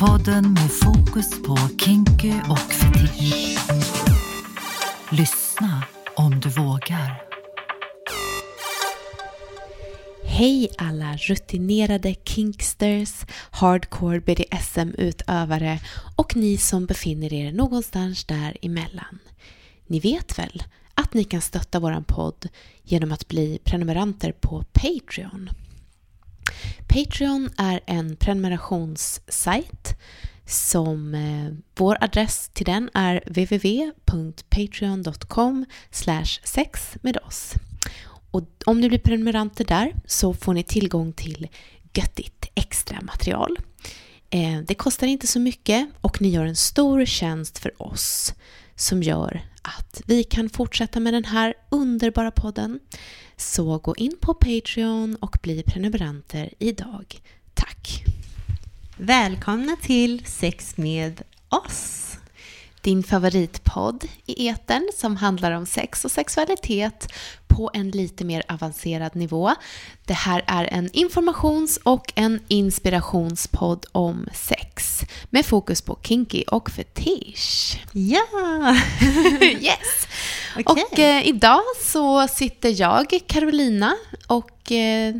Podden med fokus på kinky och fetisch. Lyssna om du vågar. Hej alla rutinerade kinksters, hardcore BDSM-utövare och ni som befinner er någonstans däremellan. Ni vet väl att ni kan stötta våran podd genom att bli prenumeranter på Patreon. Patreon är en prenumerationssajt som eh, vår adress till den är www.patreon.com sex med oss. Och om ni blir prenumeranter där så får ni tillgång till göttigt extra material. Eh, det kostar inte så mycket och ni gör en stor tjänst för oss som gör att vi kan fortsätta med den här underbara podden. Så gå in på Patreon och bli prenumeranter idag. Tack! Välkomna till Sex med oss. Din favoritpodd i etern som handlar om sex och sexualitet på en lite mer avancerad nivå. Det här är en informations och en inspirationspodd om sex med fokus på kinky och fetisch. Ja! yes! Okej. Och eh, idag så sitter jag, Carolina, och eh,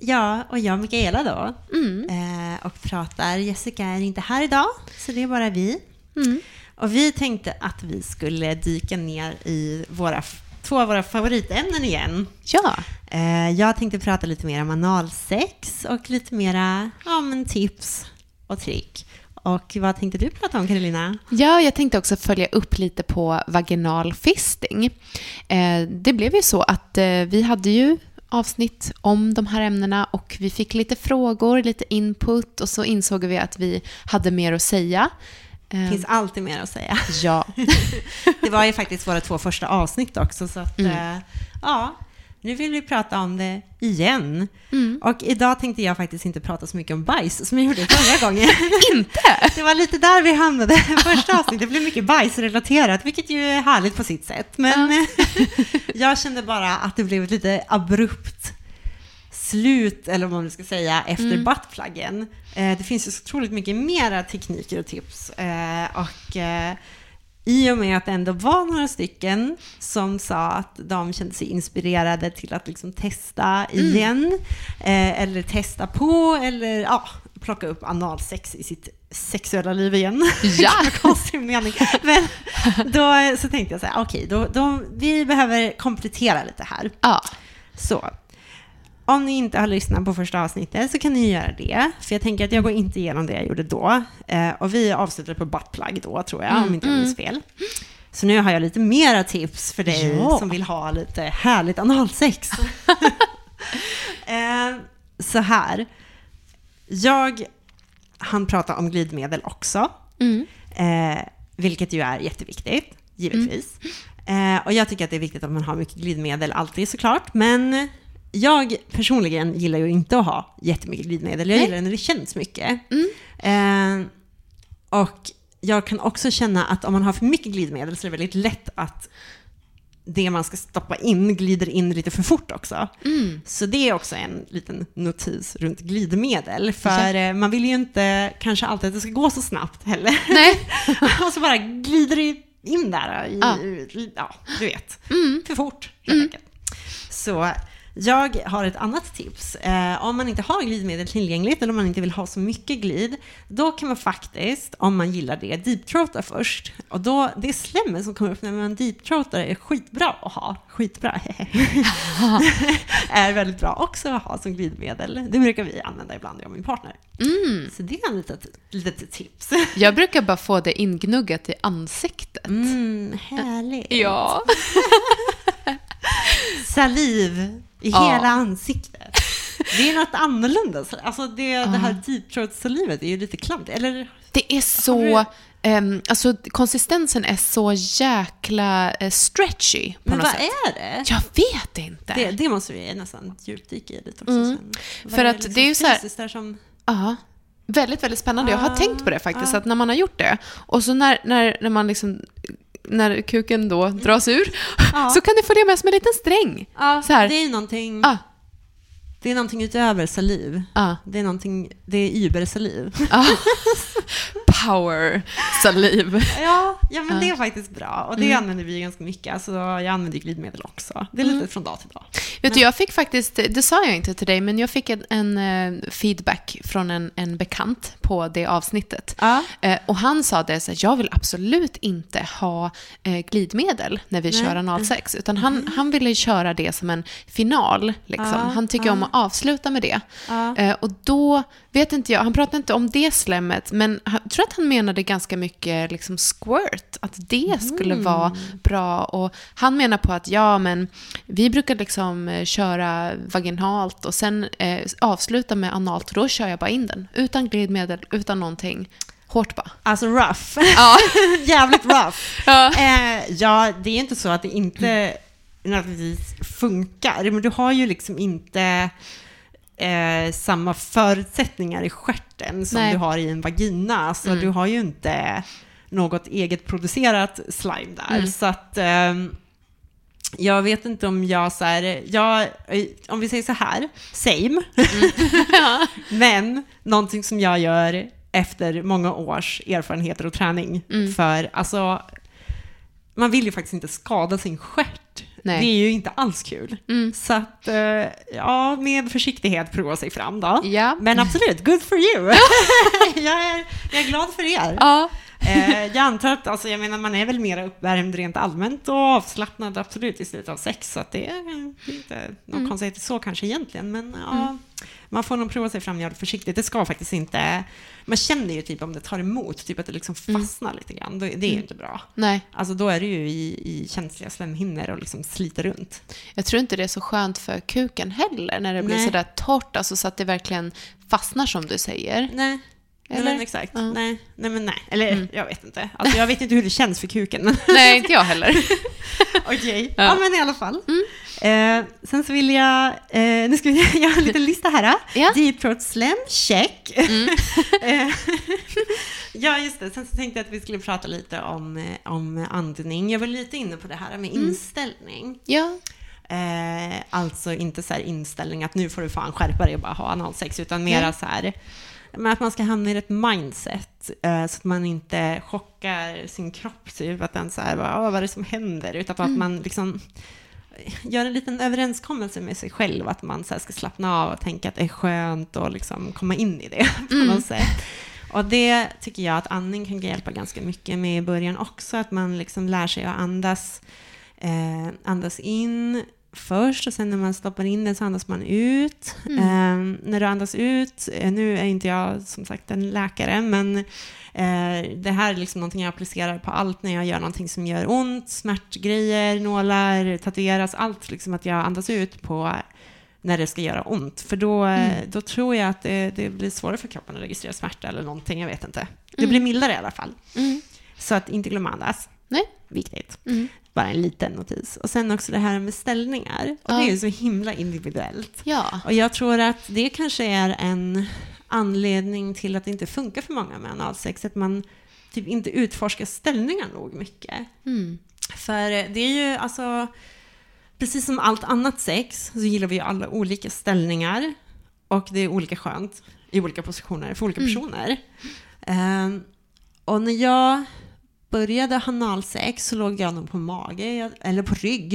Ja, och jag Mikaela då. mm, Eh, och pratar. Jessica är inte här idag, så det är bara vi. mm, Och vi tänkte att vi skulle dyka ner i våra, två av våra favoritämnen igen. ja, Eh, jag tänkte prata lite mer om analsex och lite mera ja, men tips och trick. Och vad tänkte du prata om Carolina? Ja, jag tänkte också följa upp lite på vaginal fisting. Eh, det blev ju så att eh, vi hade ju avsnitt om de här ämnena och vi fick lite frågor, lite input och så insåg vi att vi hade mer att säga. Det finns alltid mer att säga. Ja, Det var ju faktiskt våra två första avsnitt också, så att, Mm. eh, ja, nu vill vi prata om det igen. Mm. Och idag tänkte jag faktiskt inte prata så mycket om bajs som jag gjorde förra gången. inte! Det var lite där vi hamnade första avsnittet. Det blev mycket bajsrelaterat, vilket ju är härligt på sitt sätt. Men jag kände bara att det blev ett lite abrupt slut, eller vad man ska säga, efter Mm. buttpluggen. Eh, det finns ju så otroligt mycket mera tekniker och tips. Eh, och eh, i och med att det ändå var några stycken som sa att de kände sig inspirerade till att liksom testa igen, eh, eller testa på, eller ja, plocka upp analsex i sitt sexuella liv igen. Ja. Konstig mening. Men då så tänkte jag så här, okej, då, då, vi behöver komplettera lite här. Ja, Så, om ni inte har lyssnat på första avsnittet så kan ni göra det. För jag tänker att jag går inte igenom det jag gjorde då. Eh, och vi avslutade på buttplug då, tror jag, om inte jag minns fel. Så nu har jag lite mera tips för dig Ja. som vill ha lite härligt analsex. eh, så här. Jag han prata om glidmedel också. mm. Eh, vilket ju är jätteviktigt, givetvis. Eh, och jag tycker att det är viktigt att man har mycket glidmedel alltid såklart. Men jag personligen gillar ju inte att ha jättemycket glidmedel. Jag Nej. gillar när det känns mycket. Mm. Eh, och jag kan också känna att om man har för mycket glidmedel så är det väldigt lätt att det man ska stoppa in glider in lite för fort också. Mm. Så det är också en liten notis runt glidmedel. För eh, man vill ju inte kanske alltid att det ska gå så snabbt heller. Nej. och så bara glider det in där i, Ja. ja, du vet. Mm. För fort, helt enkelt. Så jag har ett annat tips. Eh, om man inte har glidmedel tillgängligt eller om man inte vill ha så mycket glid, då kan man faktiskt, om man gillar det, deepthroata först. Och då, det slemmet som kommer upp när man deepthroatar är skitbra att ha. Skitbra, är väldigt bra också att ha som glidmedel. Det brukar vi använda ibland, jag och min partner. Mm. Så det är ett litet, litet tips. Jag brukar bara få det ingnuggat i ansiktet. Mm, härligt. Ja. Saliv i Ja. hela ansiktet. Det är något annorlunda. Alltså det, det här deep throat salivet är ju lite kladdigt. Eller? Det är så... ehm, alltså konsistensen är så jäkla eh, stretchy på Men något vad sätt. är det? Jag vet inte. det? Det måste vi nästan djupdyka i lite också. Mm. sen. Vad För att det är ju så här- där som... Ja. Väldigt, väldigt spännande. Jag har Ah, tänkt på det faktiskt, ah. att när man har gjort det och så när, när, när man liksom när kuken då dras ur Ja. så kan det följa med som en liten sträng. Ja, Så här. det är någonting, Ah, det är någonting utöver saliv. ah, Det är någonting, det är übersaliv. ah. power saliv. Ja, ja men det är faktiskt bra. Och det Mm. använder vi ganska mycket. Alltså, jag använder glidmedel också. Det är lite Mm. från dag till dag. Vet du, jag fick faktiskt, det sa jag inte till dig, men jag fick en, en eh, feedback från en, en bekant på det avsnittet. Ja. Eh, och han sa det så att jag vill absolut inte ha eh, glidmedel när vi Nej. kör analsex, utan han, han ville köra det som en final. Liksom. Ja, han tycker ja. om att avsluta med det. Eh, och då vet inte jag, han pratade inte om det slemmet, men jag tror att han menade ganska mycket liksom squirt, att det skulle Mm. vara bra. Och han menar på att ja, men vi brukar liksom eh, köra vaginalt och sen eh, avsluta med analt, och då kör jag bara in den. Utan glidmedel, utan någonting. Hårt bara. Alltså rough. Ja. Jävligt rough. ja. Eh, ja, det är inte så att det inte nödvändigtvis funkar, men du har ju liksom inte eh, samma förutsättningar i stjärten som Nej. du har i en vagina. Alltså, Mm. Du har ju inte något eget producerat slime där. Mm. Så att ehm, jag vet inte om jag så här, jag, eh, om vi säger så här, same. Men någonting som jag gör efter många års erfarenheter och träning. Mm. För alltså, man vill ju faktiskt inte skada sin stjärt. Nej. Det är ju inte alls kul. Mm. Så att, eh, ja, med försiktighet prova sig fram då. Ja. Men absolut, good for you! jag, är, jag är glad för er. Ja. Eh, jag antar att, alltså, jag menar, man är väl mer uppvärmd rent allmänt och avslappnad absolut i slutet av sex, så att det är inte någon Mm. konstighet så kanske egentligen, men ja, man får nog prova sig fram det försiktigt. Det ska faktiskt inte, man känner ju typ om det tar emot, typ att det liksom Mm. fastnar lite grann, Då- det är ju inte bra. Nej, Alltså då är det ju i, i känsliga slemhinnor och liksom sliter runt. jag tror inte det är så skönt för kuken heller när det blir Nej. sådär torrt, alltså så att det verkligen fastnar som du säger. Nej. Eller? Eller? exakt. Ja. Nej, nej, men nej. Eller Mm. jag vet inte. Alltså, jag vet inte hur det känns för kuken. men Nej, inte jag heller. Okej, Ja. ja. men i alla fall. Mm. Eh, sen så vill jag, eh, nu ska vi göra en liten lista här. Ja. Deep Throat Slam, check. Mm. Eh, ja, just det. Sen så tänkte jag att vi skulle prata lite om, eh, om andning. Jag var lite inne på det här med Mm. inställning. Ja. Eh, alltså inte så här inställning att nu får du fan skärpa dig och bara ha analsex, utan mera Nej. så här men att man ska hamna i rätt mindset eh, så att man inte chockar sin kropp, typ att den så här, bara, "Åh, vad är det som händer? Utan att Mm. man liksom gör en liten överenskommelse med sig själv att man så här ska slappna av och tänka att det är skönt och liksom komma in i det på Mm. något sätt. Och det tycker jag att andning kan hjälpa ganska mycket med i början också, att man liksom lär sig att andas, eh, andas in först och sen när man stoppar in den så andas man ut. Mm. Eh, när du andas ut, eh, nu är inte jag som sagt en läkare, men eh, det här är liksom någonting jag applicerar på allt när jag gör någonting som gör ont, smärtgrejer, nålar, tatueras, allt liksom att jag andas ut på när det ska göra ont. För då, eh, Mm. då tror jag att det, det blir svårare för kroppen att registrera smärta eller någonting, jag vet inte. Det Mm. blir mildare i alla fall. Mm. Så att inte glömma andas. Nej. Viktigt. Mm. Bara en liten notis. Och sen också det här med ställningar. Och Ja. det är ju så himla individuellt. Ja. Och jag tror att det kanske är en anledning till att det inte funkar för många med analsex. Att man typ inte utforskar ställningar nog mycket. Mm. För det är ju alltså, precis som allt annat sex så gillar vi ju alla olika ställningar. Och det är olika skönt i olika positioner för olika Mm. personer. Ehm, och när jag började ha analsex så låg jag nog på mage, eller på rygg.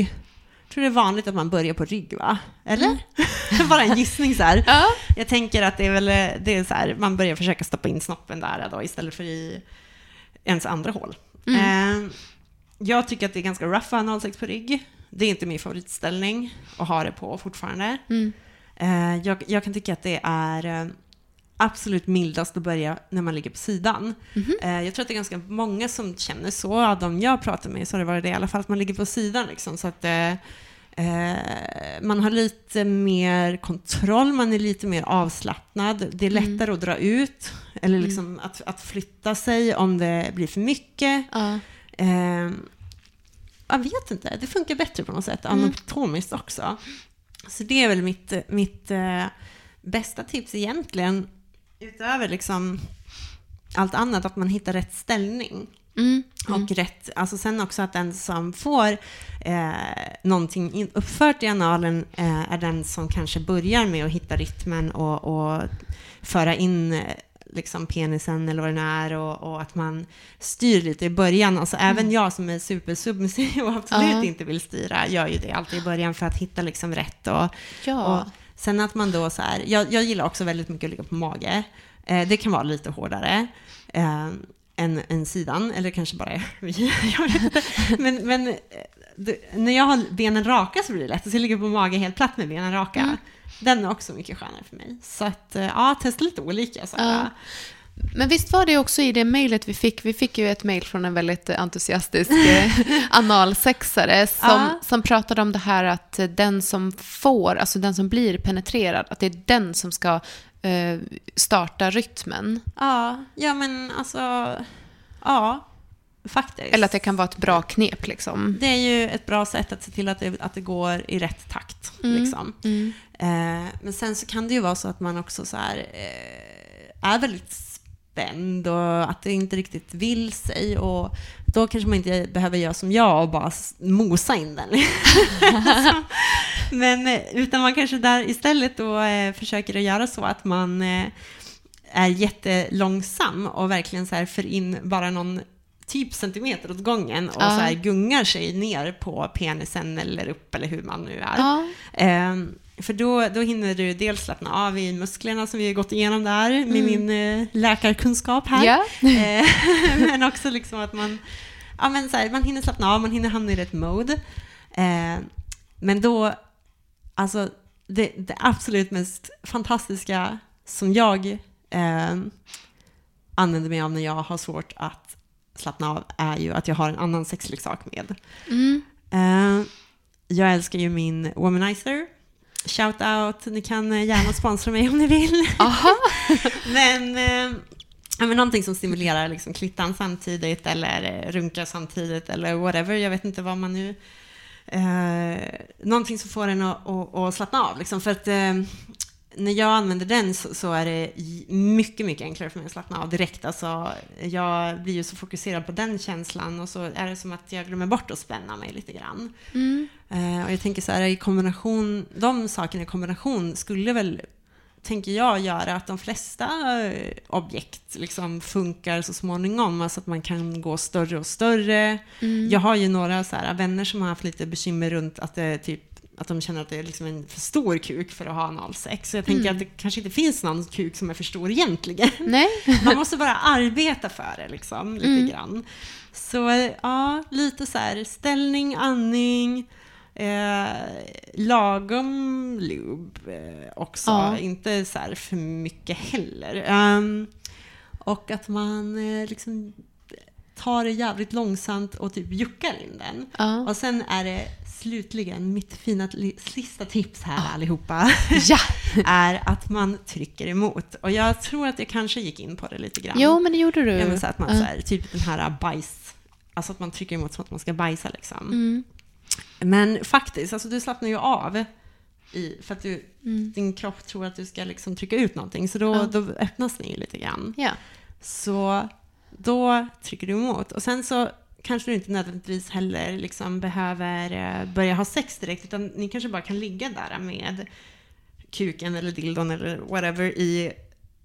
Jag tror det är vanligt att man börjar på rygg va? Eller? Bara en gissning så här. Ja. Jag tänker att det är väl det är så här, man börjar försöka stoppa in snoppen där då, istället för i ens andra hål. Mm. Eh, jag tycker att det är ganska rough att analsex på rygg. Det är inte min favoritställning att ha det på fortfarande. Mm. Eh, jag, jag kan tycka att det är eh, absolut mildast att börja när man ligger på sidan. Mhm. Eh, jag tror att det är ganska många som känner så. Av de jag pratar med så har det varit det i alla fall, att man ligger på sidan liksom. Så att eh, eh, man har lite mer kontroll, man är lite mer avslappnad. Det är Mm. lättare att dra ut, eller liksom att, att flytta sig om det blir för mycket. Ja. Eh, jag vet inte, det funkar bättre på något sätt, Mm. anatomiskt också. Så det är väl mitt, mitt eh, bästa tips egentligen, utöver liksom allt annat, att man hittar rätt ställning. Mm. Och rätt, alltså sen också att den som får eh, någonting in, uppfört i analen eh, är den som kanske börjar med att hitta rytmen och, och föra in eh, liksom penisen eller vad det nu är och, och att man styr lite i början. Alltså även jag som är supersubmissiv och absolut Ja. inte vill styra gör ju det alltid i början för att hitta liksom rätt och, Ja. och sen att man då så här, jag, jag gillar också väldigt mycket att ligga på mage. Eh, det kan vara lite hårdare. Eh, än, än sidan, eller kanske bara vi. Men, men eh, det, när jag har benen raka så blir det lätt, så jag ligger på mage helt platt med benen raka. Mm. Den är också mycket skönare för mig. Så att, eh, ja, testa lite olika. Så. Ja. Men visst var det också i det mejlet vi fick, vi fick ju ett mejl från en väldigt entusiastisk eh, analsexare som, Ja. som pratade om det här att den som får, alltså den som blir penetrerad, att det är den som ska eh, starta rytmen. Ja, ja men alltså, ja, faktiskt. Eller att det kan vara ett bra knep liksom. Det är ju ett bra sätt att se till att det, att det går i rätt takt. Liksom. Mm. Eh, men sen så kan det ju vara så att man också så här, eh, är väldigt spänd och att det inte riktigt vill sig. Och då kanske man inte behöver göra som jag och bara mosa in den. men eh, utan man kanske där istället då eh, försöker att göra så att man eh, är jättelångsam och verkligen så här för in bara någon typ centimeter åt gången och Ja. så här gungar sig ner på penisen eller upp eller hur man nu är. Ehm, för då, då hinner du dels slappna av i musklerna som vi har gått igenom där med min eh, läkarkunskap här. Ja. Eh, men också liksom att man, ja, men så här, man hinner slappna av, man hinner hamna i rätt mode. Eh, men då, alltså det, det absolut mest fantastiska som jag eh, använder mig av när jag har svårt att slappna av är ju att jag har en annan sexleksak med. Mm. Eh, jag älskar ju min womanizer. Shout out, ni kan eh, gärna sponsra mig om ni vill. Aha. men, eh, men någonting som stimulerar liksom klittan samtidigt eller eh, runka samtidigt eller whatever. Jag vet inte vad man nu... Eh, någonting som får en att, att, att slappna av. Liksom, för att eh, när jag använder den så, så är det mycket, mycket enklare för mig att slappna av direkt. Alltså, jag blir ju så fokuserad på den känslan och så är det som att jag glömmer bort att spänna mig lite grann. Mm. Eh, och jag tänker så här, i kombination, de sakerna i kombination skulle väl, tänker jag, göra att de flesta eh, objekt liksom funkar så småningom. Alltså att man kan gå större och större. Mm. Jag har ju några så här, vänner som har haft lite bekymmer runt att det typ att de känner att det är liksom en för stor kuk för att ha analsex. Så jag tänker Mm. att det kanske inte finns någon kuk som är för stor egentligen. Nej. Man måste bara arbeta för det liksom, lite Mm. grann. Så ja, lite så här ställning, andning, eh, lagom lube eh, också. Ja. Inte så här för mycket heller. Ehm, och att man eh, liksom tar det jävligt långsamt och typ juckar in den. Ja. Och sen är det slutligen mitt fina sista tips här allihopa ja. är att man trycker emot. Och jag tror att jag kanske gick in på det lite grann. Jo, men det gjorde du. Ja, men så att man Ja. så här, typ den här bajs, alltså att man trycker emot som att man ska bajsa liksom. Mm. Men faktiskt, alltså du slappnar ju av i, för att du, Mm. din kropp tror att du ska liksom trycka ut någonting, så då, Ja. då öppnas den ju lite grann. Ja. Så då trycker du emot. Och sen så kanske du inte nödvändigtvis heller liksom behöver eh, börja ha sex direkt, utan ni kanske bara kan ligga där med kuken eller dildon eller whatever i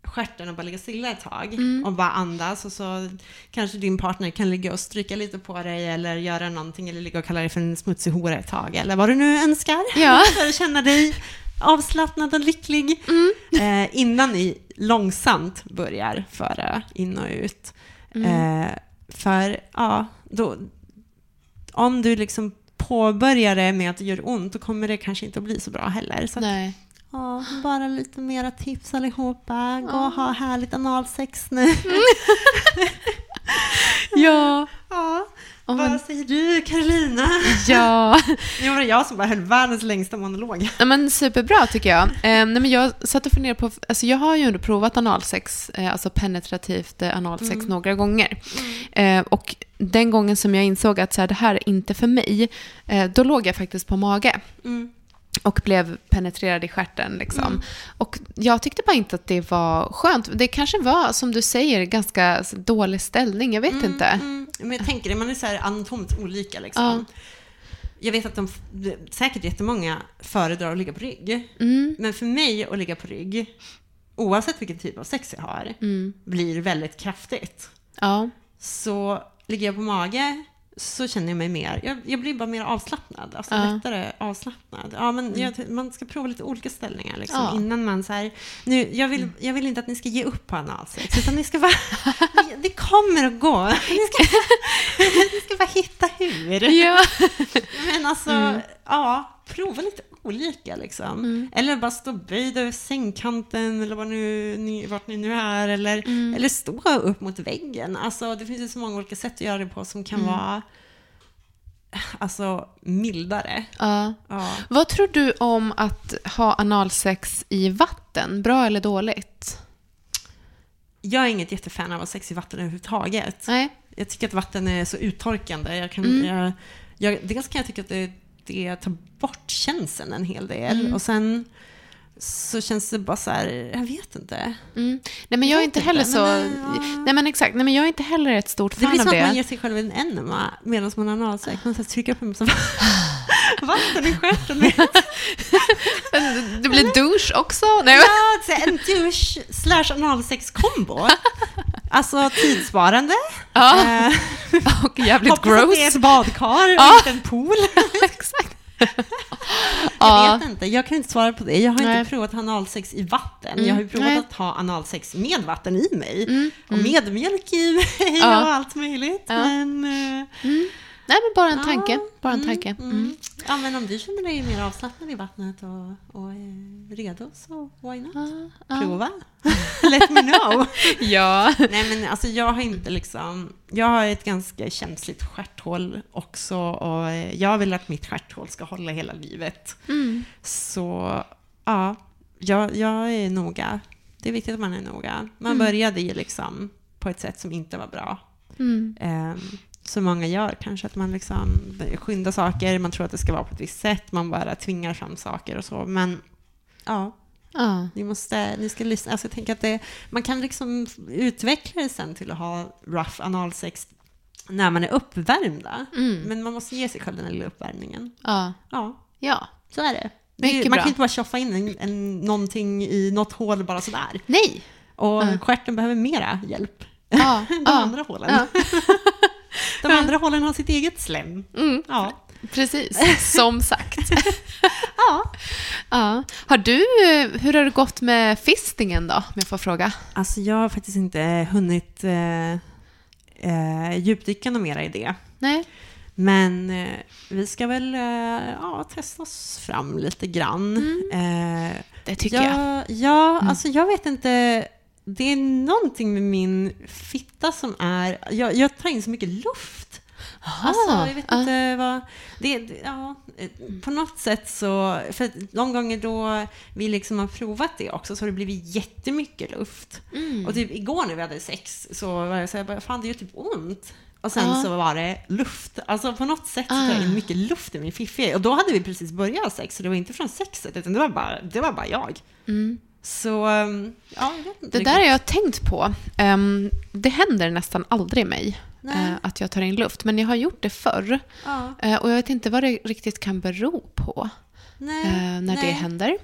stjärten och bara ligga stilla ett tag Mm. och bara andas och så kanske din partner kan ligga och stryka lite på dig eller göra någonting eller ligga och kalla dig för en smutsig hora ett tag eller vad du nu önskar Ja. för att känna dig avslappnad och lycklig Mm. eh, innan ni långsamt börjar föra in och ut. Mm. Eh, för ja, då, om du liksom påbörjar det med att det gör ont, då kommer det kanske inte att bli så bra heller. Så Nej. ja, bara lite mera tips allihopa. Gå och ha härligt analsex nu. Ja. ja, Ja, men- vad säger du Carolina? Ja. Nu var det jag som bara höll världens längsta monolog. Ja, men superbra tycker jag. Eh, nej, men jag satt och funderade på, alltså jag har ju ändå provat analsex, eh, alltså penetrativt eh, analsex Mm. några gånger. Eh, och den gången som jag insåg att så här, det här är inte för mig, eh, då låg jag faktiskt på mage Mm. och blev penetrerad i stjärten. Liksom. Mm. Och jag tyckte bara inte att det var skönt. Det kanske var, som du säger, ganska dålig ställning. Jag vet Mm, inte. Mm. Men jag tänker det, man är så här anatomiskt olika liksom. Ja. Jag vet att de, säkert jättemånga föredrar att ligga på rygg. Mm. Men för mig att ligga på rygg oavsett vilken typ av sex jag har, Mm. blir väldigt kraftigt. Ja. Så ligger jag på mage så känner jag mig mer, jag, jag blir bara mer avslappnad. Alltså Ja. lättare avslappnad. Ja, men jag, man ska prova lite olika ställningar liksom, Ja. innan man så här, nu, jag vill, jag vill inte att ni ska ge upp på analsex, utan ni ska bara, det kommer att gå. Ni ska, ni ska bara hitta hur. ja. Alltså, Mm. ja, prova lite olika liksom. Eller bara stå böjd över sängkanten eller vad nu, ni, vart ni nu är. Eller, Mm. eller stå upp mot väggen. Alltså, det finns ju så många olika sätt att göra det på som kan Mm. vara alltså, mildare. ja. Ja. Vad tror du om att ha analsex i vatten? Bra eller dåligt? Jag är inget jättefan av att ha sex i vatten överhuvudtaget. Nej. Jag tycker att vatten är så uttorkande. Jag kan, Mm. jag, jag, dels kan jag tycka att det, det tar bort känseln en hel del. Mm. Och sen så känns det bara så här, jag vet inte. Mm. Nej, men jag är inte inte, heller men, så... eh, ja. Nej, men exakt. Nej, men jag är inte heller ett stort Det fan blir av som att man det. ger sig själv en enema medan man har analsex. Man så trycker upp en massa vatten i stjärten. Det blir douche också. Nej, Ja, en douche slash analsex-kombo. Alltså tidssparande. Ja. Eh, och jävligt hoppas att det är gross. ett badkar och Ja. inte en pool. exakt. Jag Ja. vet inte, jag kan inte svara på det. Jag har Nej. inte provat analsex i vatten. Mm, Jag har ju provat nej. att ha analsex med vatten i mig. Mm, Och mm. med mjölk i mig Ja. och allt möjligt. Ja. Men, eh, Mm. Nej, men bara en tanke. Bara en mm, tanke. Mm. Mm. Ja, men om du känner dig mer avslappnad i vattnet och, och är redo så why not? Prova. Let me know. Ja. Nej, men alltså jag har inte liksom... Jag har ett ganska känsligt stjärthål också och jag vill att mitt stjärthål ska hålla hela livet. Mm. Så ja, jag, jag är noga. Det är viktigt att man är noga. Man Mm. började ju liksom på ett sätt som inte var bra. Mm. Ehm, som många gör kanske, att man liksom skyndar saker, man tror att det ska vara på ett visst sätt, man bara tvingar fram saker och så. Men ja, Ja. ni måste, ni ska lyssna. Alltså, jag tänker att det, man kan liksom utveckla det sen till att ha rough analsex när man är uppvärmda. Mm. Men man måste ge sig själv den här lilla uppvärmningen. Ja. Ja, Ja. så är det. Det man bra. kan inte bara tjoffa in en, en, någonting i något hål bara sådär. Nej. Och stjärten behöver mera hjälp. Ja. De ja. andra hålen. Ja. De andra hålen har sitt eget slem. Mm. Ja. Precis. Som sagt. ja. Ja. Har du, hur har det gått med fistingen då, om jag får fråga? Alltså jag har faktiskt inte hunnit eh, eh, djupdyka något mera i det. Nej. Men eh, vi ska väl eh, ja, testa oss fram lite grann. Eh, Det tycker jag. ja, ja Mm. alltså jag vet inte. Det är någonting med min fitta som är... Jag, jag tar in så mycket luft. Alltså, jag vet inte vad... Det, ja, på något sätt så... För de gånger då vi liksom har provat det också så har det blivit jättemycket luft. Mm. Och typ igår när vi hade sex så var jag så här, bara, fan det gör typ ont. Och sen Ja. så var det luft. Alltså på något sätt så tar jag Ah. in mycket luft i min fiffi. Och då hade vi precis börjat sex, så det var inte från sexet, utan det var bara, det var bara jag. Mm. Så, um, ja, jag vet inte Det där har jag tänkt på. Ehm, det händer nästan aldrig mig Nej. eh, att jag tar in luft, men jag har gjort det förr. Ja, Eh, och jag vet inte vad det riktigt kan bero på nej, eh, när nej. det händer.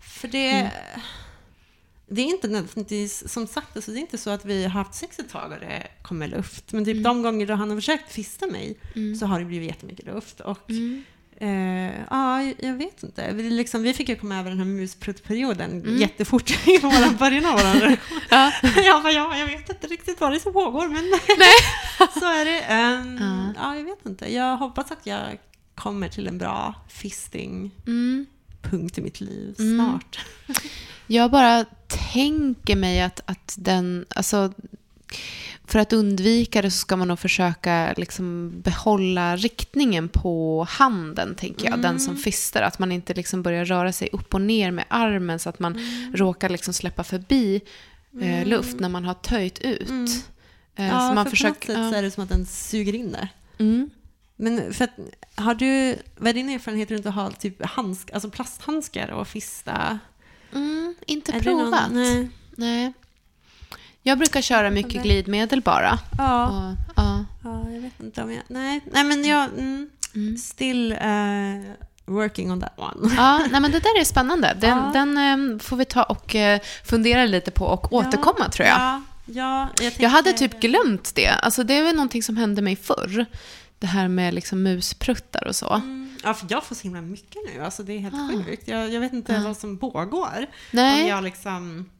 För det... Det är inte nödvändigtvis, som sagt, alltså det är inte så att vi har haft sex ett tag och det kommer luft. Men typ Mm. de gånger då han har försökt fista mig så har det blivit jättemycket luft. Och Mm. Eh, ja, jag vet inte. Vi, liksom, vi fick ju komma över den här muspruttperioden Mm. jättefort i våran, början av vår relation. Ja. jag bara, ja, jag vet inte riktigt vad det är som pågår, men så är det. Ehm, Ja. ja. jag vet inte. Jag hoppas att jag kommer till en bra fisting-punkt Mm. i mitt liv Mm. snart. Jag bara tänker mig att, att den... Alltså, för att undvika det så ska man nog försöka liksom behålla riktningen på handen, tänker jag. Den som fistar. Att man inte liksom börjar röra sig upp och ner med armen så att man råkar liksom släppa förbi eh, luft när man har töjt ut. Mm. Eh, Ja, så man för försöker... på något sätt så är det som att den suger in det. Mm. Men för att, har du, vad är din erfarenhet runt att ha typ handsk, alltså plasthandskar och fista? Mm, inte Är det någon- provat. nej. Nej. Jag brukar köra mycket glidmedel bara. Ja. Och, ja. Ja, jag vet inte om jag... Nej, nej men jag... Mm, Mm. still uh, working on that one. Ja, nej, men det där är spännande. Den, Ja. den eh, får vi ta och eh, fundera lite på och återkomma tror jag. Ja, ja, jag, Jag hade typ glömt det. Alltså det är väl någonting som hände mig förr. Det här med liksom muspruttar och så. Mm, Ja, för jag får så himla mycket nu. Alltså det är helt Ah. sjukt. Jag, jag vet inte vad som pågår. Nej. Om jag liksom...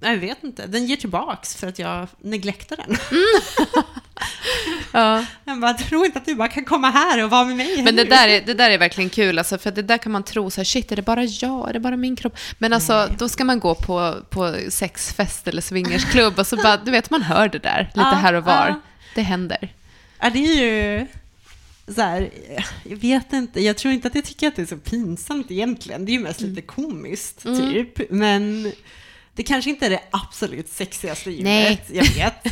Nej, Jag vet inte. Den ger tillbaks för att jag neglektar den. Ja. Jag bara, tror inte att du bara kan komma här och vara med mig. Men det nu." där, är, det där är verkligen kul, alltså, för det där kan man tro så här, shit, är det bara jag, är det bara min kropp? Men alltså, Nej. då ska man gå på, på sexfest eller swingersklubb och så bara, du vet, man hör det där lite Ja, här och var. ja. Det händer. Ja, det är ju så här, jag vet inte, jag tror inte att jag tycker att det är så pinsamt egentligen. Det är ju mest lite komiskt, Mm. typ. Men det kanske inte är det absolut sexigaste ljudet, Nej. jag vet.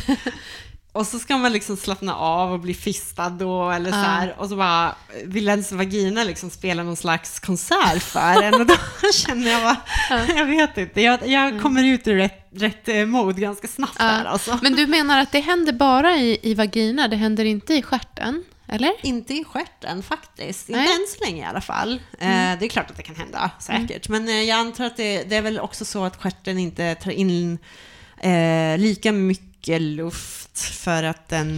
Och så ska man liksom slappna av och bli fistad då, eller så här, och så bara vill ens vagina liksom spela någon slags konsert för en, och då känner jag bara, jag vet inte, jag, jag kommer ut ur rätt, rätt eh, mode ganska snabbt där alltså. Men du menar att det händer bara i, i vagina, det händer inte i stjärten? Eller? Inte i stjärten faktiskt. Nej. Inte än så länge i alla fall. Eh, det är klart att det kan hända, säkert. Men eh, jag antar att det, det är väl också så att stjärten inte tar in eh, lika mycket luft för att den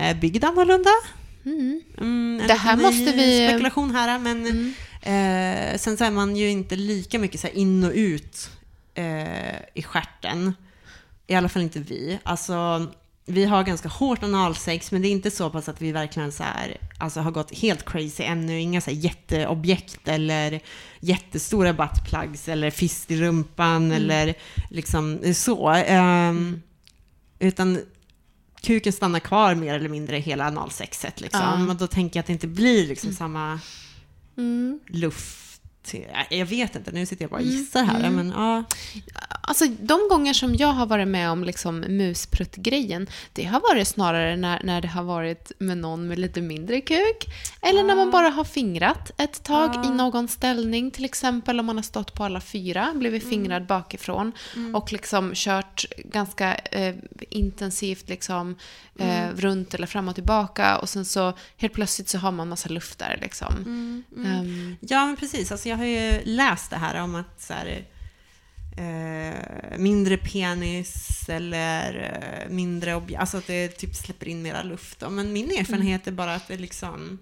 är byggd annorlunda. Mm. Mm, Det här måste vi- Spekulation här, men Mm. eh, sen så är man ju inte lika mycket så här in och ut eh, i stjärten. I alla fall inte vi. Alltså, vi har ganska hårt analsex, men det är inte så pass att vi verkligen så här, alltså, har gått helt crazy ännu. Inga så här jätteobjekt eller jättestora buttplugs eller fist i rumpan eller liksom så. Ehm, Utan kuken stannar kvar mer eller mindre hela analsexet. Liksom. Ja. Och då tänker jag att det inte blir liksom samma Mm. Jag vet inte, nu sitter jag bara och gissar här. Men, ja. Alltså de gånger som jag har varit med om liksom muspruttgrejen, det har varit snarare när, när det har varit med någon med lite mindre kuk. Eller när man bara har fingrat ett tag i någon ställning, till exempel om man har stått på alla fyra, blivit fingrad bakifrån och liksom kört ganska eh, intensivt liksom, eh, runt eller fram och tillbaka och sen så helt plötsligt så har man massa luft där liksom. Ehm, ja, men precis. Alltså, jag har ju läst det här om att så här, eh, mindre penis eller eh, mindre objekt, alltså att det typ släpper in mera luft. Då. Men min erfarenhet är bara att det liksom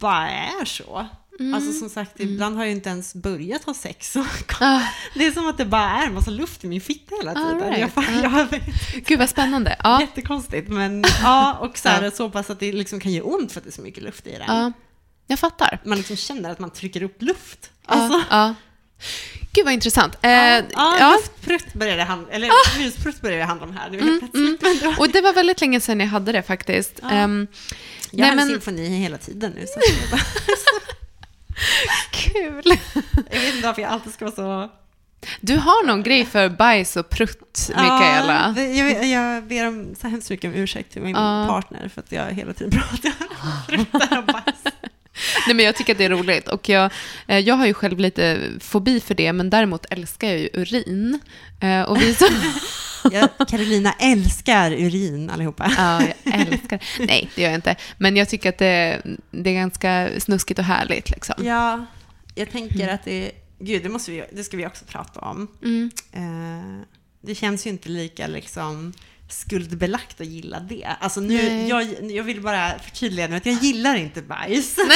bara är så. Alltså som sagt, ibland har jag inte ens börjat ha sex. Och ah, det är som att det bara är en massa luft i min fitta hela tiden. All right. Jag, fan, Ja. jag, gud vad spännande. Ja, Jättekonstigt, men ja, och så, här, Ja. så pass att det liksom kan göra ont för att det är så mycket luft i den. ja, jag fattar. Man liksom känner att man trycker upp luft. Ja, Alltså, ja. Gud vad intressant. Eh, ja, ja. luftprutt började det handla eller musprutt började det handla om här. Var helt plötsligt. Då, Och det var väldigt länge sedan jag hade det faktiskt. Ja. Ehm, jag nej, har en men- symfoni hela tiden nu. Så jag, kul! jag vet inte varför jag alltid ska vara så... Du har någon grej för bajs och prutt, Mikaela. Ja, jag, jag ber om så hemskt mycket om ursäkt till min Ja. partner för att jag hela tiden pratar om pruttar och bajs. Nej, men jag tycker att det är roligt. Och jag, eh, jag har ju själv lite fobi för det, men däremot älskar jag ju urin. Eh, och vi som... Carolina älskar urin allihopa. Ja, jag älskar Nej, det gör jag inte. Men jag tycker att det, det är ganska snuskigt och härligt. Liksom. Ja, jag tänker att det... Gud, det, måste vi, det ska vi också prata om. Mm. Eh, det känns ju inte lika liksom skuldbelagt att gilla det. Alltså nu, Nej. jag, jag vill bara förtydliga nu att jag gillar inte bajs.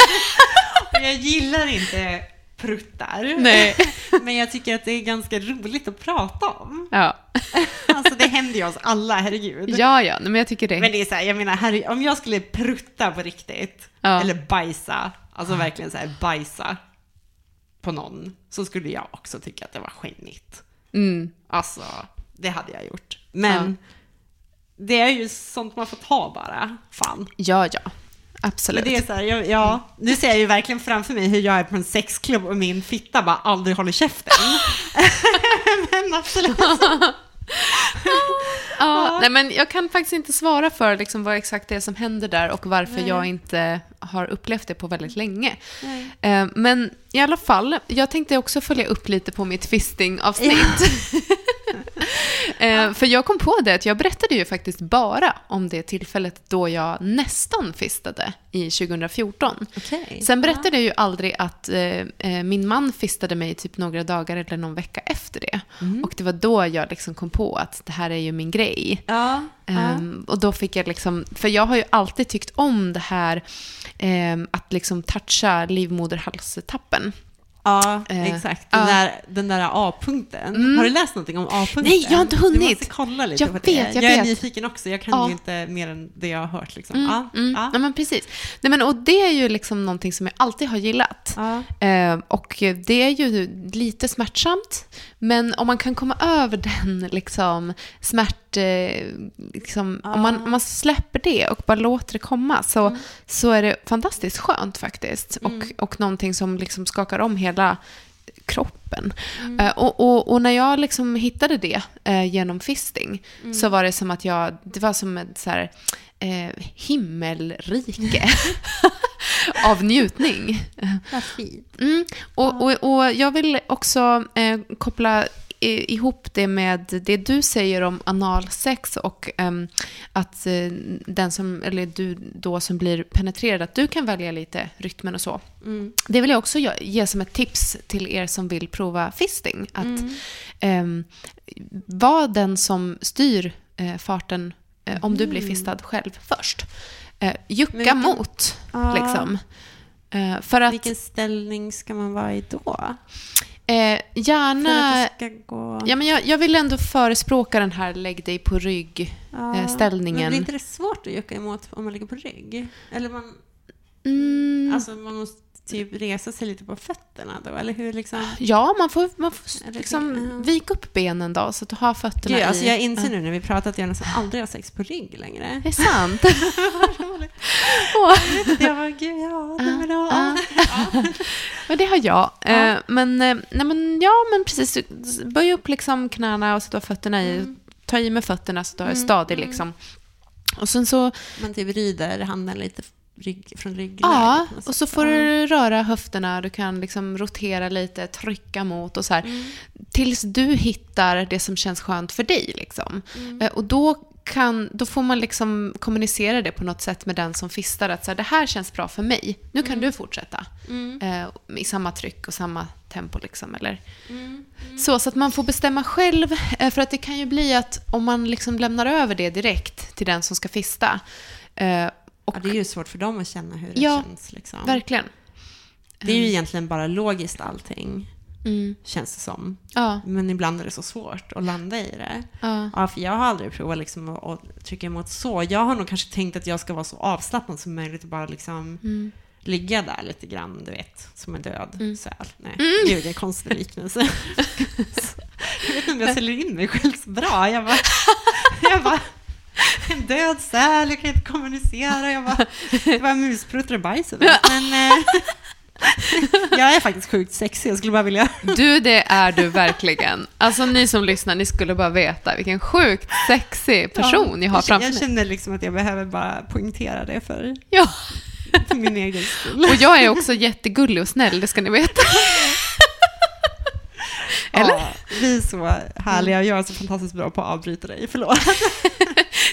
Jag gillar inte pruttar. Nej. Men jag tycker att det är ganska roligt att prata om. Ja, Alltså det händer ju oss alla, herregud. ja, ja men jag tycker det. Men det är så här, jag menar, herre, om jag skulle prutta på riktigt, Ja. eller bajsa, alltså verkligen så här bajsa på någon, så skulle jag också tycka att det var skämmigt. Mm. Alltså, det hade jag gjort. Men det är ju sånt man får ta bara. Fan. Ja, ja. Men Absolut. det är så här, jag, ja, nu ser jag ju verkligen framför mig hur jag är på en sexklubb och min fitta bara aldrig håller käften. Men absolut. Ja, nej, men jag kan faktiskt inte svara för liksom vad exakt det är som händer där och varför Nej. jag inte har upplevt det på väldigt länge. Nej. Eh, Men i alla fall, jag tänkte också följa upp lite på mitt fisting-avsnitt. Eh, för jag kom på det att jag berättade ju faktiskt bara om det tillfället då jag nästan fistade i 2014. Okej. Sen berättade jag ju aldrig att eh, eh, min man fistade mig typ några dagar eller någon vecka efter det. Mm. Och det var då jag liksom kom på att det här är ju min grej. Ja. Ehm, och då fick jag liksom, för jag har ju alltid tyckt om det här ehm, att liksom toucha livmoderhalstappen. Ja, Eh, exakt. Den, ja. där, den där A-punkten. Mm. Har du läst någonting om A-punkten? Nej, jag har inte Du hunnit. måste kolla lite Jag vet, jag jag är vet. nyfiken också. Jag kan Ja. ju inte mer än det jag har hört. Liksom. Mm, Ja, mm, ja. men precis. Nej, men, och det är ju liksom någonting som jag alltid har gillat. Eh, och det är ju lite smärtsamt, men om man kan komma över den liksom, smärt... Eh, liksom, om, man, om man släpper det och bara låter det komma så, så är det fantastiskt skönt faktiskt. Och, och någonting som liksom skakar om hela kroppen. Eh, och, och, och när jag liksom hittade det eh, genom fisting så var det som att jag, det var som ett så här, eh, himmelrike av njutning. Vad fint. Mm. Och, och, och jag vill också koppla ihop det med det du säger om analsex och ehm, att eh, den som, eller du då som blir penetrerad, att du kan välja lite rytmen och så. Mm. Det vill jag också ge- ge som ett tips till er som vill prova fisting. Att Mm. ehm, var den som styr eh, farten eh, om du blir fistad själv först. Eh, jucka Mm. Vilken- mot, liksom. För att Vilken ställning ska man vara i då? Eh, gärna... gå... Ja, men jag, jag vill ändå förespråka den här lägg dig på rygg Ja. eh, ställningen. Men blir inte det svårt att jucka emot om man ligger på rygg? Eller man, Mm, alltså man måste typ resa sig lite på fötterna då, eller hur liksom? ja, man får, man får liksom det- ja. vika upp benen då så att du har fötterna Gud, i. alltså jag inser Ja. nu när vi pratat att jag nästan aldrig har sex på rygg längre. Det är sant. Jag bara, gud, ja, nej, men då, Ja. Och det har jag. Eh, men, eh, nej, men, ja, men precis. Böj upp liksom knäna och har fötterna i. Mm. Ta i med fötterna så du är stadig liksom. Och sen så, Man typ vrider handen lite rygg, från ryggläget. ja, och så får du röra höfterna. Du kan liksom rotera lite, trycka mot och så här. Mm. Tills du hittar det som känns skönt för dig liksom. Mm. Eh, Och då kan, då får man liksom kommunicera det på något sätt med den som fistar. Att så här, det här känns bra för mig. Nu kan du fortsätta. Mm. Eh, I samma tryck och samma tempo. Liksom, eller. Mm. Så, så att man får bestämma själv. eh, För att det kan ju bli att om man liksom lämnar över det direkt till den som ska fista. eh, Och, Ja, det är ju svårt för dem att känna hur det Ja, känns. Liksom. Verkligen. Det är ju egentligen bara logiskt allting, Mm. känns det som. Ja, Men ibland är det så svårt att landa i det. ja. Ja, för jag har aldrig provat liksom att, att trycka emot så. Jag har nog kanske tänkt att jag ska vara så avslappnad som möjligt och bara liksom Mm. ligga där lite grann, du vet, som en död Mm. säl. Nej, gud, det är en konstig liknelse. jag vet inte om jag säljer in mig själv så bra. Jag bara, jag bara en död säl, jag kan inte kommunicera. Jag bara, det var muspruttar och bajs. Men eh, jag är faktiskt sjukt sexig, jag skulle bara vilja... Du, det är du verkligen. Alltså ni som lyssnar, ni skulle bara veta vilken sjukt sexig person jag har jag, framför Jag mig. känner liksom att jag behöver bara poängtera det för, Ja, för min egen skull. och jag är också jättegullig och snäll, det ska ni veta. Eller? Ja, vi är så härliga jag är så fantastiskt bra på att avbryta dig. Förlåt.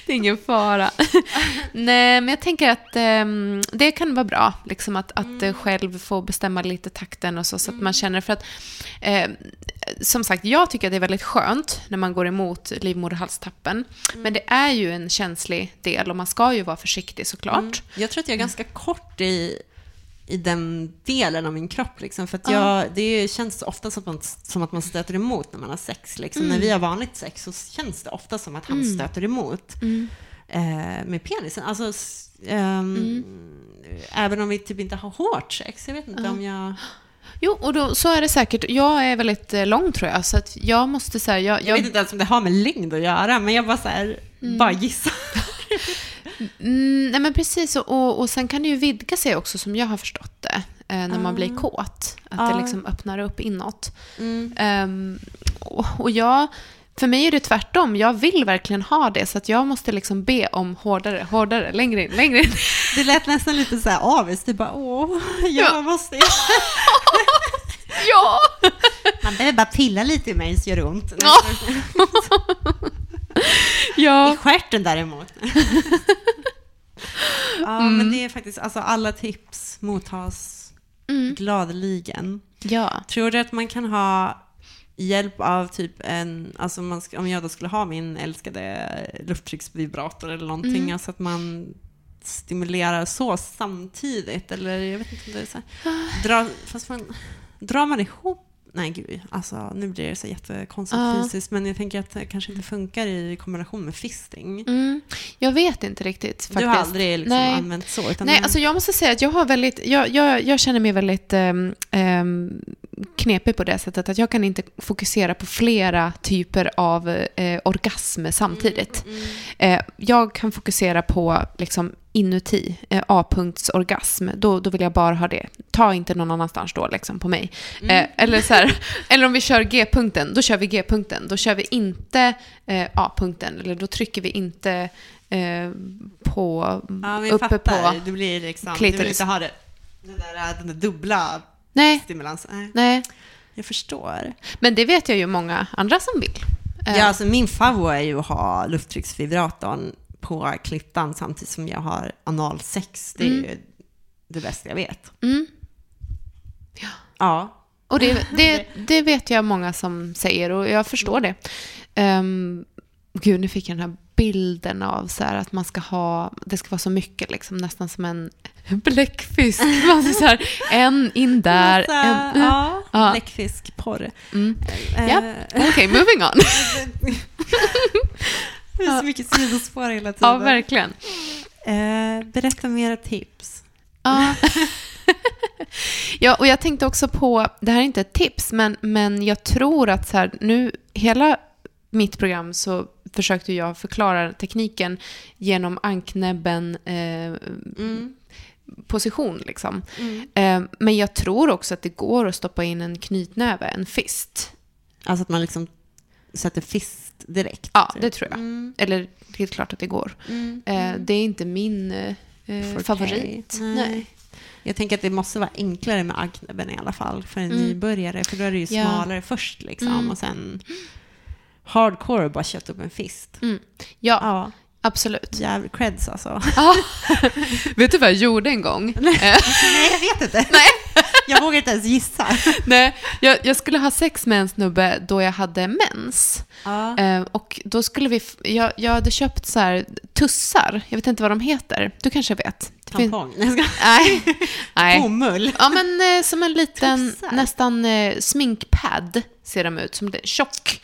Det är ingen fara. Nej, men jag tänker att ehm, det kan vara bra, liksom att, att eh, själv få bestämma lite takten och så, så att man känner för att, eh, som sagt, jag tycker att det är väldigt skönt när man går emot livmoderhalstappen, men det är ju en känslig del och man ska ju vara försiktig såklart. Jag tror att jag är ganska kort i, i den delen av min kropp. Liksom, för att Ja. jag, det känns ofta som att, man, som att man stöter emot när man har sex. Liksom. Mm. När vi har vanligt sex så känns det ofta som att han stöter emot Mm. eh, med penisen. Alltså, Mm. Även om vi typ inte har hårt sex. Jag vet inte om jag... Jo, och då, så är det säkert. Jag är väldigt eh, lång tror jag, så att jag måste säga, jag, Jag vet inte ens om det har med längd att göra, men jag bara så här, bara gissar. Mm, nej men precis, och, och, sen kan det ju vidga sig också som jag har förstått det. Eh, när man blir kåt. Att Ja. det liksom öppnar upp inåt. Mm. Ehm, och, och jag, för mig är det tvärtom. Jag vill verkligen ha det. Så att jag måste liksom be om hårdare, hårdare, längre in, längre in. Det lät nästan lite så här avis. Du bara, åh, jag Ja. måste... ja! Man behöver bara pilla lite i mig så gör det ont. Ja. Ja. I stjärten däremot. ja, Mm. men det är faktiskt, alltså alla tips mottas Mm. gladeligen. Ja. Tror du att man kan ha hjälp av typ en, alltså man om jag då skulle ha min älskade lufttrycksvibrator eller någonting, Mm. alltså att man stimulerar så samtidigt, eller jag vet inte om det är så här, dra, fast man, drar man ihop Nej gud, alltså nu blir det så jättekonstigt Ja. fysiskt, men jag tänker att det kanske inte funkar i kombination med fisting. Mm. Jag vet inte riktigt faktiskt. Du har aldrig liksom Nej. använt så? Nej, alltså jag måste säga att jag har väldigt, jag, jag, jag känner mig väldigt um, knepig på det sättet att jag kan inte fokusera på flera typer av eh, orgasm samtidigt. Mm. Eh, jag kan fokusera på liksom inuti, eh, A-punktsorgasm, då, då vill jag bara ha det. Ta inte någon annanstans då liksom på mig. Mm. Eh, eller, så här, eller om vi kör G-punkten, då kör vi G-punkten. Då kör vi inte eh, A-punkten, eller då trycker vi inte eh, på, Ja, uppe fattar. på... Det blir liksom, du vill klitoris. inte ha det, den där, den där dubbla Nej, stimulansen. Nej, nej. jag förstår. Men det vet jag ju många andra som vill. Eh, Ja, alltså min favorit är ju att ha lufttrycksvibratorn på klittan samtidigt som jag har analsex. Det är Mm. ju det bästa jag vet. Mm. Ja. Och det, det, det vet jag många som säger och jag förstår det. Um, gud, nu fick jag den här bilden av så här att man ska ha, det ska vara så mycket liksom, nästan som en bläckfisk. Man så här, en in där, Massa, en... ja, Ja. bläckfiskporr. Mm. Eh, Ja, okej, moving on. Det är så mycket sidospår hela tiden. ja, verkligen. Eh, berätta mera tips. Ja. ja, och jag tänkte också på, det här är inte ett tips, men, men jag tror att så här, nu, hela mitt program så försökte jag förklara tekniken genom anknäbben eh, Mm. position liksom. Mm. Eh, men jag tror också att det går att stoppa in en knytnäve, en fist. Alltså att man liksom sätter fist direkt. Ja, typ. det tror jag. Mm. Eller är klart att det går. Mm. Eh, det är inte min eh, eh, favorit. Nej. Nej. Jag tänker att det måste vara enklare med anknäbben i alla fall för en Mm. nybörjare. För då är det ju Ja. smalare först liksom Mm. och sen hardcore och bara kötta upp en fist. Mm. Ja, Ja, absolut. jävligt creds alltså. Ja. Vet du vad jag gjorde en gång? Eh, Nej, jag vet inte. Nej. Jag vågar inte ens gissa. Nej, jag, jag skulle ha sex med en snubbe då jag hade mens. Ja. Eh, och då skulle vi... Jag, jag hade köpt så här tussar. Jag vet inte vad de heter. Du kanske vet? Tampong. Nej. Nej. Bomull. Ja, men eh, som en liten, Tussar? nästan eh, sminkpad ser de ut. Som det, tjock.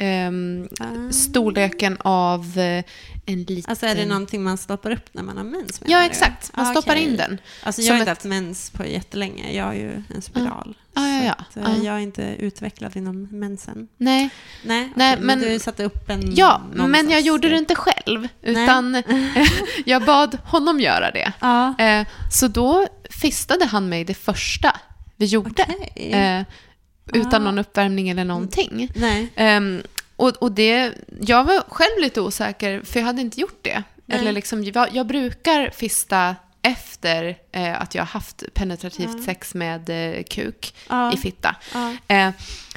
Ehm, Ah. storleken av eh, en liten... Alltså är det någonting man stoppar upp när man har mens? Ja, exakt. Man Ah, stoppar in den. Alltså jag har inte ett- haft mens på jättelänge. Jag har ju en spiral. Ja, ja, ja. Så att, eh, Ja. Jag är inte utvecklad inom mensen. Nej, Nej, Nej, okej, men, men- du satte upp en... ja, men jag gjorde det inte själv. Utan jag bad honom göra det. Ja. Eh, så då fistade han mig det första vi gjorde. Okej. Eh, utan Ah. någon uppvärmning eller någonting. Nej. Ehm, och, och det, jag var själv lite osäker, för jag hade inte gjort det. Nej. Eller liksom, jag, jag brukar fista efter eh, att jag har haft penetrativt Ja. sex med eh, kuk Ja. i fitta. Eh,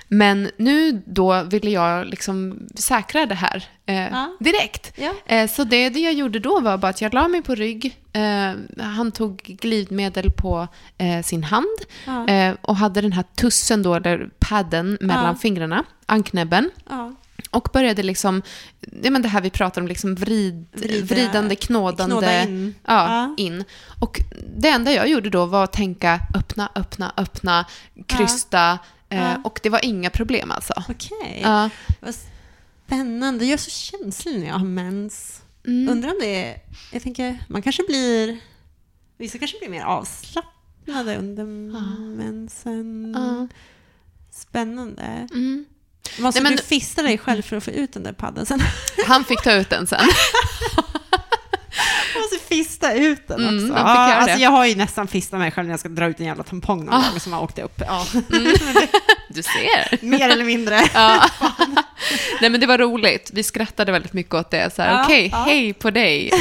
men nu då ville jag liksom säkra det här eh, direkt. Ja. Eh, så det, det jag gjorde då var bara att jag la mig på rygg. Eh, han tog glidmedel på sin hand och hade den här tussen då, eller padden mellan fingrarna, anknäbben. Och började liksom, ja men det här vi pratar om, liksom vrid, Vrida- vridande, knådande. Knåda in. Ja, Ja. in. Och det enda jag gjorde då var att tänka öppna, öppna, öppna, krysta. Eh, Ja. och det var inga problem alltså. Okej. Ja. Vad spännande. Jag är så känslig när jag har mens. Mm. Undrar om det är... Jag tänker, man kanske blir... Vissa kanske blir mer avslappnade under mensen. Spännande. Mm. Måste Nej, men- du fista dig själv för att få ut den där padden sen? Han fick ta ut den sen. Jag måste fista ut den Mm, också. ja, göra alltså jag har ju nästan fistat mig själv när jag ska dra ut en jävla tampong någon Ah. gång som har åkt upp. Ja. Du ser. Mer eller mindre. Ja. Nej men det var roligt. Vi skrattade väldigt mycket åt det. Så här, Ja, okej, ja. hej på dig.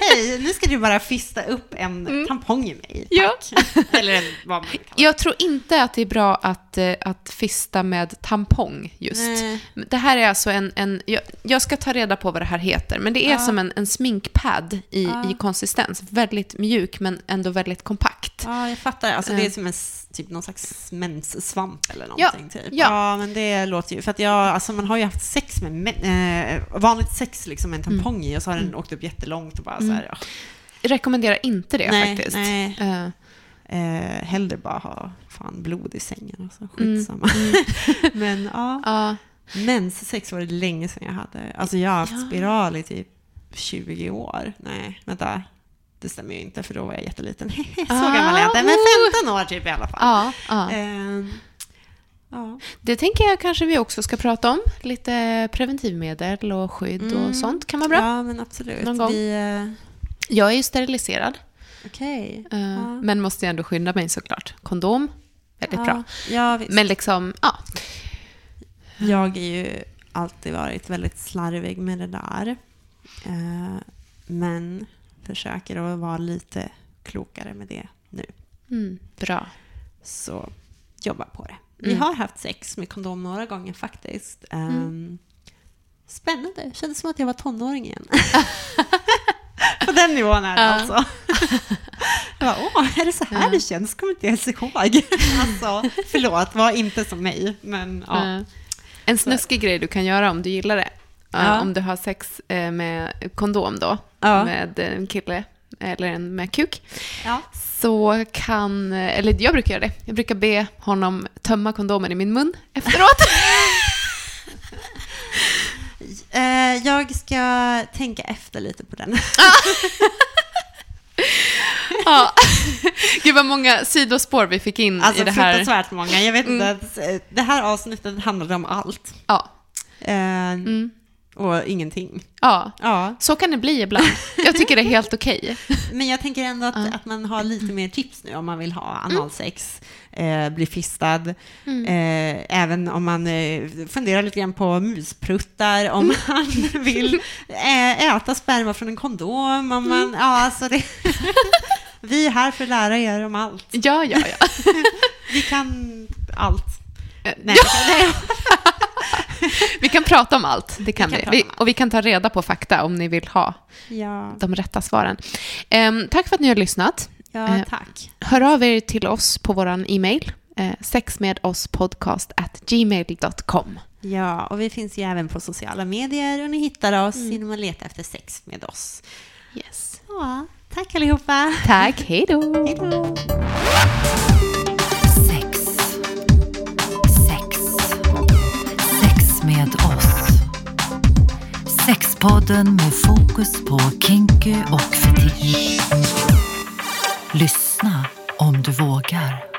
Hej, nu ska du bara fista upp en tampong i mig. Mm. Ja. Tack. Eller en, vad man kallar. Jag tror inte att det är bra att, eh, att fista med tampong just. Nej. Det här är alltså en, en jag, jag ska ta reda på vad det här heter, men det är Ja. som en, en sminkpad i, Ja. i konsistens. Väldigt mjuk men ändå väldigt kompakt. Ja, jag fattar. Alltså, det är Eh. som en, typ någon slags menssvamp eller Ja, någonting. Typ. ja. ja, men det låter ju... För att jag, alltså, man har ju haft sex med eh, vanligt sex liksom med en tampong i och så har den åkt upp jättelångt och bara så här... ja. Jag rekommenderar inte det Nej, faktiskt. nej. Eh, Eh, hellre bara ha fan blod i sängen. Alltså, Mm, skitsamma. men ja, ja. menssex var det länge sedan jag hade. Alltså jag har haft Ja. spiral i typ 20 år. Nej, vänta. Det stämmer ju inte för då var jag jätteliten. så Ah, gammal är jag inte. Men oh. 15 år typ i alla fall. Ja, ja. Ehm, ja. Det tänker jag kanske vi också ska prata om. Lite preventivmedel och skydd Mm. och sånt kan vara bra. Ja, men absolut. Någon gång. Vi, eh, Jag är ju steriliserad, Okej. eh, Ja. men måste ändå skynda mig såklart. Kondom, väldigt ja. bra. Ja. Men liksom, ja. Jag har ju alltid varit väldigt slarvig med det där. Eh, men försöker att vara lite klokare med det nu. Mm, bra. Så jobba på det. Vi Mm. har haft sex med kondom några gånger faktiskt. Um, Spännande. Kändes som att jag var tonåring igen. på den nivån är det Ja. alltså. jag bara, åh, är det så här Ja. det känns? Kommer inte ens ihåg. alltså, förlåt, var inte som mig. Men ja. Eh, En snuskig grej du kan göra om du gillar det. Ja. Om du har sex eh, med kondom då, med en kille eller en med kuk. ja. Så kan, eller jag brukar göra det, jag brukar be honom tömma kondomen i min mun efteråt. Eh, jag ska tänka efter lite på den. ja. Gud vad många sidospår vi fick in Alltså i det här. fruktansvärt många. Jag vet inte, Mm. eh, det här avsnittet handlade om allt. Ja. Eh, Mm. Och ingenting. ja, Ja, så kan det bli ibland. Jag tycker det är helt okej. men jag tänker ändå att, Ja. att man har lite mer tips nu om man vill ha analsex, eh, bli fistad, Mm. eh, även om man eh, funderar lite grann på muspruttar, om Mm. man vill eh, äta sperma från en kondom, om man, Mm. ja alltså det, vi är här för att lära er om allt. Ja, ja, ja. Vi kan allt. Eh, Nej, nej. Vi kan prata om allt, det kan Vi kan vi. Och vi kan ta reda på fakta om ni vill ha Ja, de rätta svaren. Ehm, tack för att ni har lyssnat. ja Eh, tack. Hör av er till oss på vår e-mail, eh, sexmedosspodcast at gmail.com. Ja, och vi finns ju även på sociala medier och ni hittar oss Mm. genom att leta efter sex med oss. Yes. Ja, tack allihopa. Tack, hej då! Hej då. Sexpodden med fokus på kinky och fetisch. Lyssna om du vågar.